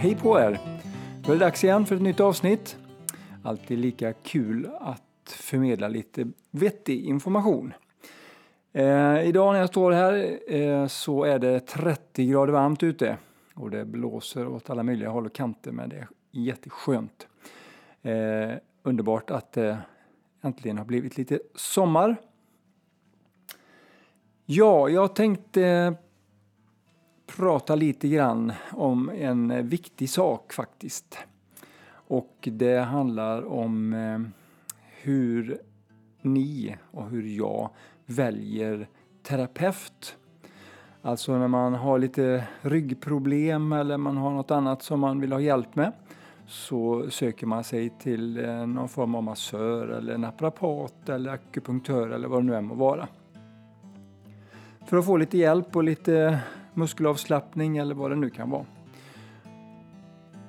Hej på er! Då är det dags igen för ett nytt avsnitt. Alltid lika kul att förmedla lite vettig information. Eh, idag när jag står här eh, så är det 30 grader varmt ute och det blåser åt alla möjliga håll och kanter men det är jätteskönt. Eh, underbart att det äntligen har blivit lite sommar. Ja, jag tänkte prata lite grann om en eh, viktig sak faktiskt. Och det handlar om eh, hur ni och hur jag väljer terapeut. Alltså när man har lite ryggproblem eller man har något annat som man vill ha hjälp med så söker man sig till eh, någon form av massör eller naprapat eller akupunktör eller vad det nu än må vara. För att få lite hjälp och lite muskelavslappning eller vad det nu kan vara.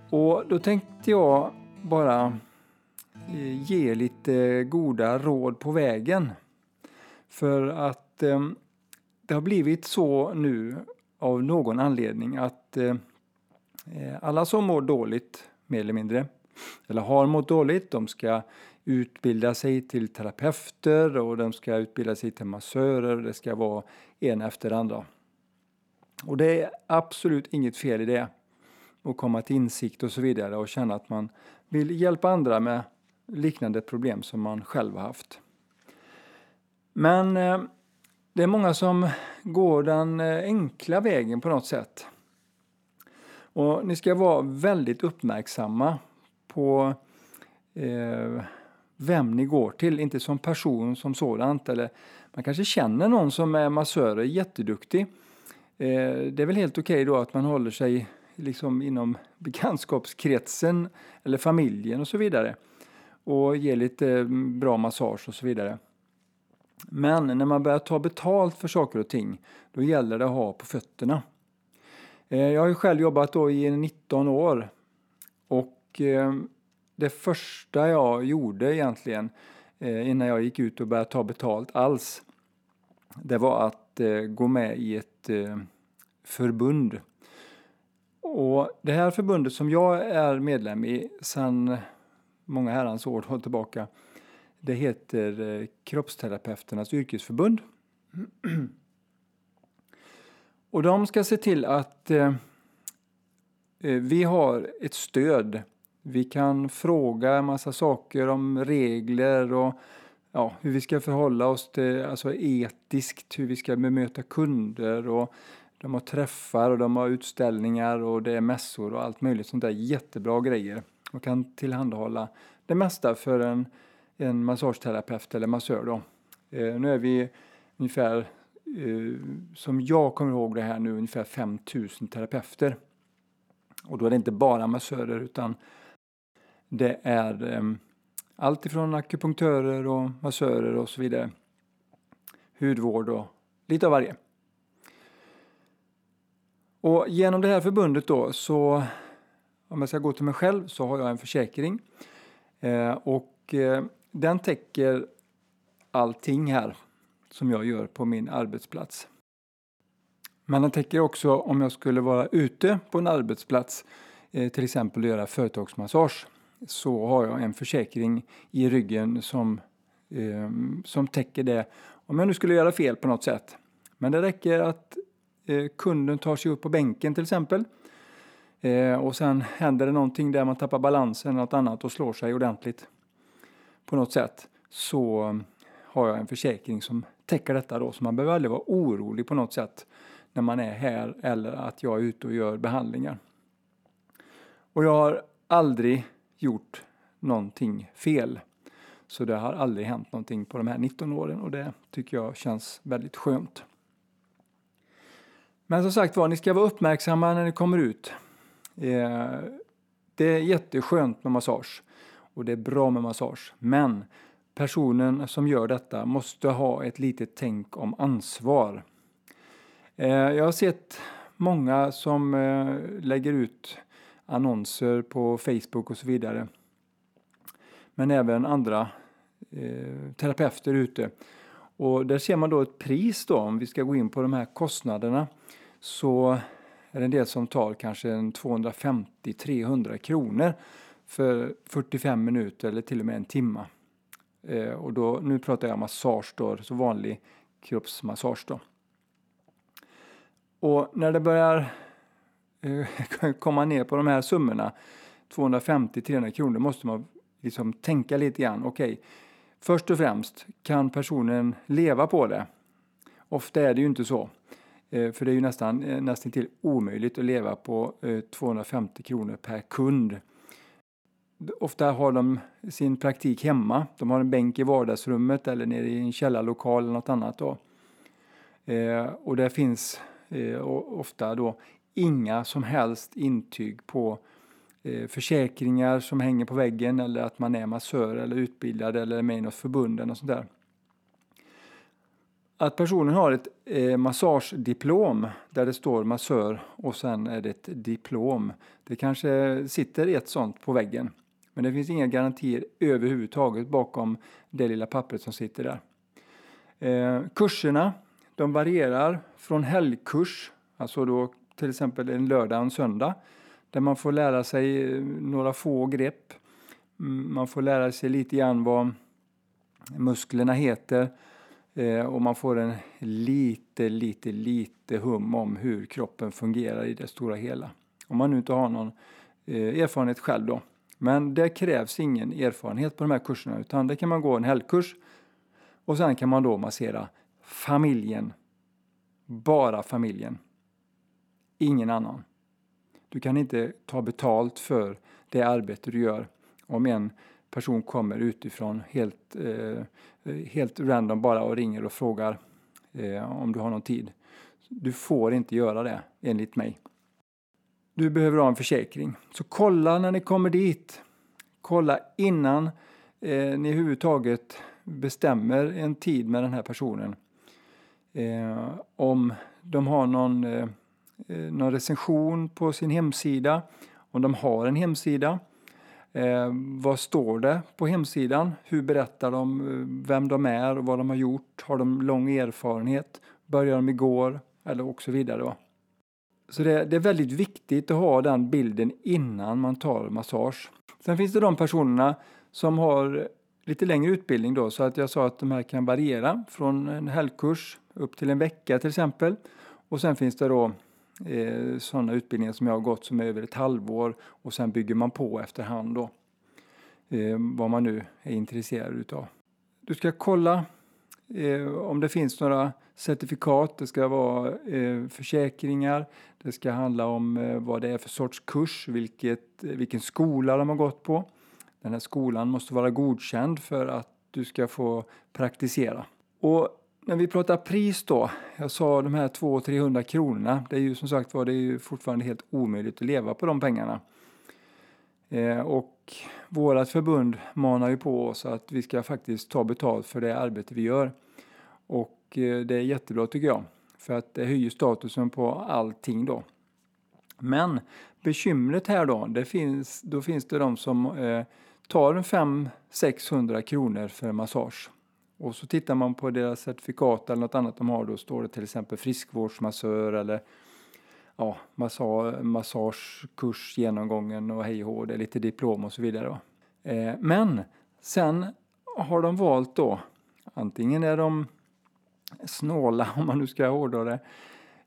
Och då tänkte jag bara eh, ge lite goda råd på vägen. För att eh, det har blivit så nu av någon anledning att eh, eh, alla som mår dåligt, mer eller mindre, eller har mått dåligt, de ska utbilda sig till terapeuter och de ska utbilda sig till massörer. Det ska vara en efter andra. Och det är absolut inget fel i det. Att komma till insikt och så vidare och känna att man vill hjälpa andra med liknande problem som man själv har haft. Men eh, det är många som går den eh, enkla vägen på något sätt. Och ni ska vara väldigt uppmärksamma på eh, vem ni går till, inte som person som sådant. Eller man kanske känner någon som är massör och är jätteduktig. Eh, det är väl helt okej okay då att man håller sig liksom inom bekantskapskretsen eller familjen och så vidare. Och ger lite mm, bra massage och så vidare. Men när man börjar ta betalt för saker och ting, då gäller det att ha på fötterna. Eh, jag har ju själv jobbat då i 19 år och eh, det första jag gjorde egentligen eh, innan jag gick ut och började ta betalt alls, det var att eh, gå med i ett eh, förbund. Och det här förbundet som jag är medlem i sedan många herrans år tillbaka, det heter eh, Kroppsterapeuternas yrkesförbund. Och de ska se till att eh, eh, vi har ett stöd. Vi kan fråga en massa saker om regler och ja, hur vi ska förhålla oss till, alltså etiskt, hur vi ska bemöta kunder och de har träffar och de har utställningar och det är mässor och allt möjligt sånt där jättebra grejer och kan tillhandahålla det mesta för en, en massageterapeut eller massör då. Eh, nu är vi ungefär, eh, som jag kommer ihåg det här nu, ungefär 5000 terapeuter. Och då är det inte bara massörer utan det är eh, allt ifrån akupunktörer och massörer och så vidare. Hudvård och lite av varje. Och genom det här förbundet då så, om jag ska gå till mig själv, så har jag en försäkring. Eh, och eh, den täcker allting här som jag gör på min arbetsplats. Men den täcker också om jag skulle vara ute på en arbetsplats, eh, till exempel göra företagsmassage så har jag en försäkring i ryggen som, eh, som täcker det om jag nu skulle göra fel på något sätt. Men det räcker att eh, kunden tar sig upp på bänken till exempel eh, och sen händer det någonting där man tappar balansen eller något annat och slår sig ordentligt på något sätt så har jag en försäkring som täcker detta då så man behöver aldrig vara orolig på något sätt när man är här eller att jag är ute och gör behandlingar. Och jag har aldrig gjort någonting fel. Så det har aldrig hänt någonting på de här 19 åren och det tycker jag känns väldigt skönt. Men som sagt var, ni ska vara uppmärksamma när ni kommer ut. Eh, det är jätteskönt med massage och det är bra med massage. Men personen som gör detta måste ha ett litet tänk om ansvar. Eh, jag har sett många som eh, lägger ut annonser på Facebook och så vidare. Men även andra eh, terapeuter ute. Och där ser man då ett pris då, om vi ska gå in på de här kostnaderna. Så är det en del som tar kanske 250-300 kronor för 45 minuter eller till och med en timme. Eh, och då, nu pratar jag massage då, så vanlig kroppsmassage då. Och när det börjar Eh, komma ner på de här summorna, 250-300 kronor, måste man liksom tänka lite grann. Okej, okay, först och främst, kan personen leva på det? Ofta är det ju inte så. Eh, för det är ju nästan, eh, nästan till omöjligt att leva på 250 kronor per kund. Ofta har de sin praktik hemma. De har en bänk i vardagsrummet eller nere i en källarlokal eller något annat. Då. Och det finns ofta då inga som helst intyg på Eh, försäkringar som hänger på väggen eller att man är massör eller utbildad eller är med i något förbund eller sånt där. Att personen har ett eh, massagediplom där det står massör och sen är det ett diplom. Det kanske sitter ett sånt på väggen. Men det finns inga garantier överhuvudtaget bakom det lilla pappret som sitter där. Eh, kurserna de varierar från helgkurs, alltså då till exempel en lördag och en söndag, där man får lära sig eh, några få grepp. Mm, man får lära sig lite grann vad musklerna heter eh, och man får en lite, lite, lite hum om hur kroppen fungerar i det stora hela. Om man nu inte har någon eh, erfarenhet själv då. Men det krävs ingen erfarenhet på de här kurserna utan det kan man gå en helgkurs och sen kan man då massera familjen. Bara familjen. Ingen annan. Du kan inte ta betalt för det arbete du gör om en person kommer utifrån helt, eh, helt random bara och ringer och frågar eh, om du har någon tid. Du får inte göra det enligt mig. Du behöver ha en försäkring. Så kolla när ni kommer dit. Kolla innan eh, ni överhuvudtaget bestämmer en tid med den här personen. Eh, om de har någon eh, Eh, någon recension på sin hemsida, om de har en hemsida. Eh, vad står det på hemsidan? Hur berättar de eh, vem de är och vad de har gjort? Har de lång erfarenhet? Började de igår? Eller och så vidare. Va? Så det, det, är väldigt viktigt att ha den bilden innan man tar massage. Sen finns det de personerna som har lite längre utbildning då, så att jag sa att de här kan variera från en helgkurs upp till en vecka till exempel. Och sen finns det då eh, sådana utbildningar som jag har gått som är över ett halvår och sen bygger man på efterhand då. Eh, vad man nu är intresserad utav. Du ska kolla eh, om det finns några certifikat, det ska vara eh, försäkringar, det ska handla om eh, vad det är för sorts kurs, vilket, eh, vilken skola de har gått på. Den här skolan måste vara godkänd för att du ska få praktisera. Och när vi pratar pris då, jag sa de här 200-300 kronorna, det är ju som sagt var det är ju fortfarande helt omöjligt att leva på de pengarna. Eh, och vårt förbund manar ju på oss att vi ska faktiskt ta betalt för det arbete vi gör. Och eh, det är jättebra tycker jag, för att det höjer statusen på allting då. Men bekymret här då, det finns, då finns det de som eh, tar 500-600 kronor för massage. Och så tittar man på deras certifikat eller något annat de har, då står det till exempel friskvårdsmassör eller ja, massa, massagekurs genomgången och hej och det är lite diplom och så vidare. Eh, men sen har de valt då, antingen är de snåla om man nu ska hårdra det,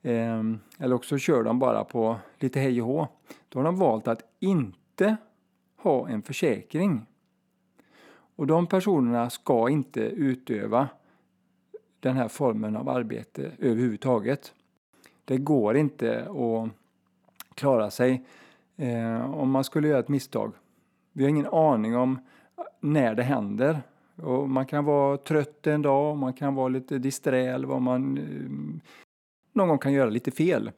eh, eller också kör de bara på lite hej och hå. Då har de valt att inte ha en försäkring och de personerna ska inte utöva den här formen av arbete överhuvudtaget. Det går inte att klara sig eh, om man skulle göra ett misstag. Vi har ingen aning om eh, när det händer. Och man kan vara trött en dag, man kan vara lite disträ eller vad man eh, någon gång kan göra lite fel.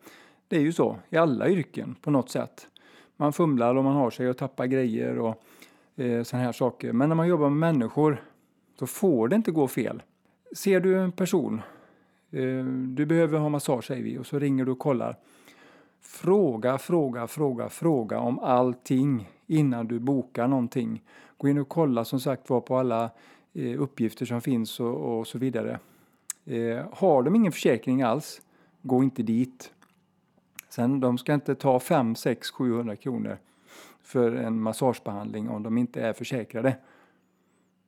Det är ju så i alla yrken på något sätt. Man fumlar och man har sig och tappar grejer och eh, sådana här saker. Men när man jobbar med människor så får det inte gå fel. Ser du en person, eh, du behöver ha massage säger vi och så ringer du och kollar. Fråga, fråga, fråga, fråga om allting innan du bokar någonting. Gå in och kolla som sagt var på alla eh, uppgifter som finns och, och så vidare. Eh, har de ingen försäkring alls, gå inte dit. Sen de ska inte ta 5, 6, 700 kronor för en massagebehandling om de inte är försäkrade.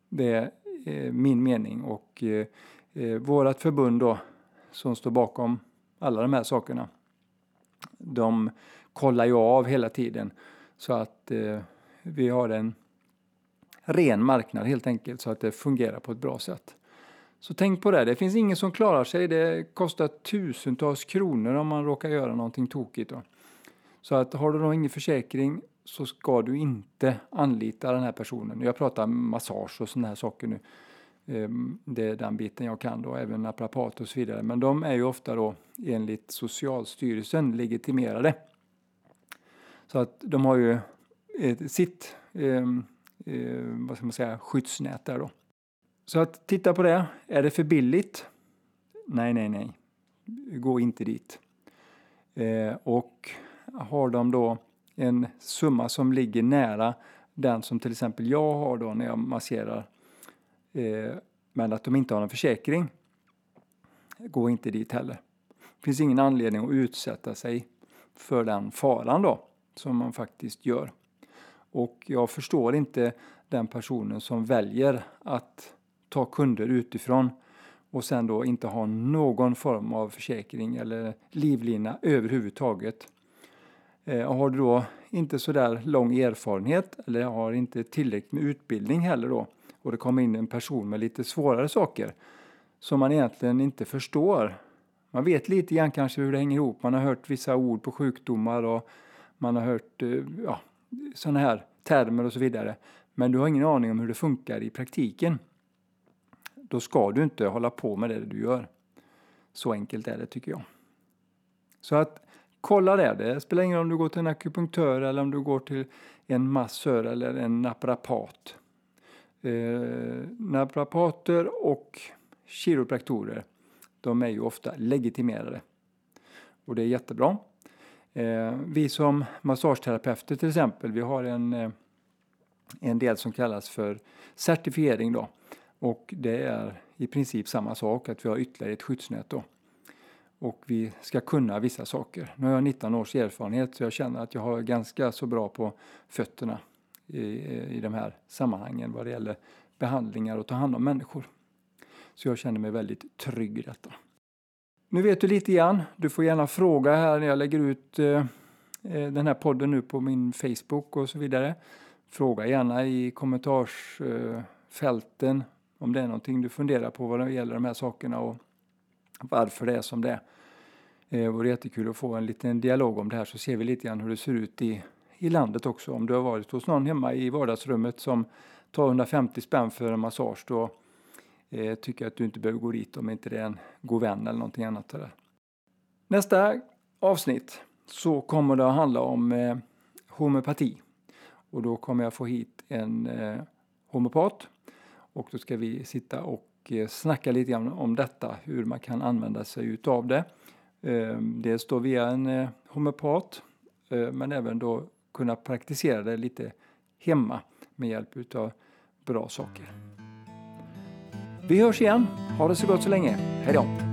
Det är eh, min mening och eh, eh vårt förbund då som står bakom alla de här sakerna. De kollar ju av hela tiden så att eh, vi har en ren marknad helt enkelt så att det fungerar på ett bra sätt. Så tänk på det, det finns ingen som klarar sig. Det kostar tusentals kronor om man råkar göra någonting tokigt. Då. Så att har du då ingen försäkring så ska du inte anlita den här personen. Jag pratar massage och sådana här saker nu. Ehm, det är den biten jag kan då, även naprapat och så vidare. Men de är ju ofta då enligt Socialstyrelsen legitimerade. Så att de har ju eh, sitt ehm, eh, vad ska man säga, skyddsnät där då. Så att titta på det. Är det för billigt? Nej, nej, nej. Gå inte dit. Eh, och har de då en summa som ligger nära den som till exempel jag har då när jag masserar eh, men att de inte har en försäkring, gå inte dit heller. Det finns ingen anledning att utsätta sig för den faran då, som man faktiskt gör. Och jag förstår inte den personen som väljer att ta kunder utifrån och sen då inte ha någon form av försäkring eller livlina överhuvudtaget. Eh, har du då inte så där lång erfarenhet eller har inte tillräckligt med utbildning heller då och det kommer in en person med lite svårare saker som man egentligen inte förstår. Man vet lite grann kanske hur det hänger ihop. Man har hört vissa ord på sjukdomar och man har hört eh, ja, sådana här termer och så vidare. Men du har ingen aning om hur det funkar i praktiken. Då ska du inte hålla på med det du gör. Så enkelt är det tycker jag. Så att kolla det. Det spelar ingen roll om du går till en akupunktör eller om du går till en massör eller en naprapat. Eh, naprapater och kiropraktorer, de är ju ofta legitimerade. Och det är jättebra. Eh, vi som massageterapeuter till exempel, vi har en, eh, en del som kallas för certifiering då. Och det är i princip samma sak, att vi har ytterligare ett skyddsnät då. Och vi ska kunna vissa saker. Nu har jag 19 års erfarenhet så jag känner att jag har ganska så bra på fötterna i, i de här sammanhangen vad det gäller behandlingar och ta hand om människor. Så jag känner mig väldigt trygg i detta. Nu vet du lite grann. Du får gärna fråga här när jag lägger ut eh, eh den här podden nu på min Facebook och så vidare. Fråga gärna i kommentarsfälten om det är någonting du funderar på vad det gäller de här sakerna och varför det är som det är. Det vore jättekul att få en liten dialog om det här så ser vi lite grann hur det ser ut i i landet också. Om du har varit hos någon hemma i vardagsrummet som tar 150 spänn för en massage då eh, tycker jag att du inte behöver gå dit om inte det är en god vän eller någonting annat. Där. Nästa avsnitt så kommer det att handla om eh, homeopati. Och då kommer jag få hit en eh, homeopat och då ska vi sitta och och eh, snacka lite grann om detta, hur man kan använda sig utav det. Ehm, dels då via en eh, homeopat eh, men även då kunna praktisera det lite hemma med hjälp utav bra saker. Vi hörs igen. Ha det så gott så länge. Hej då!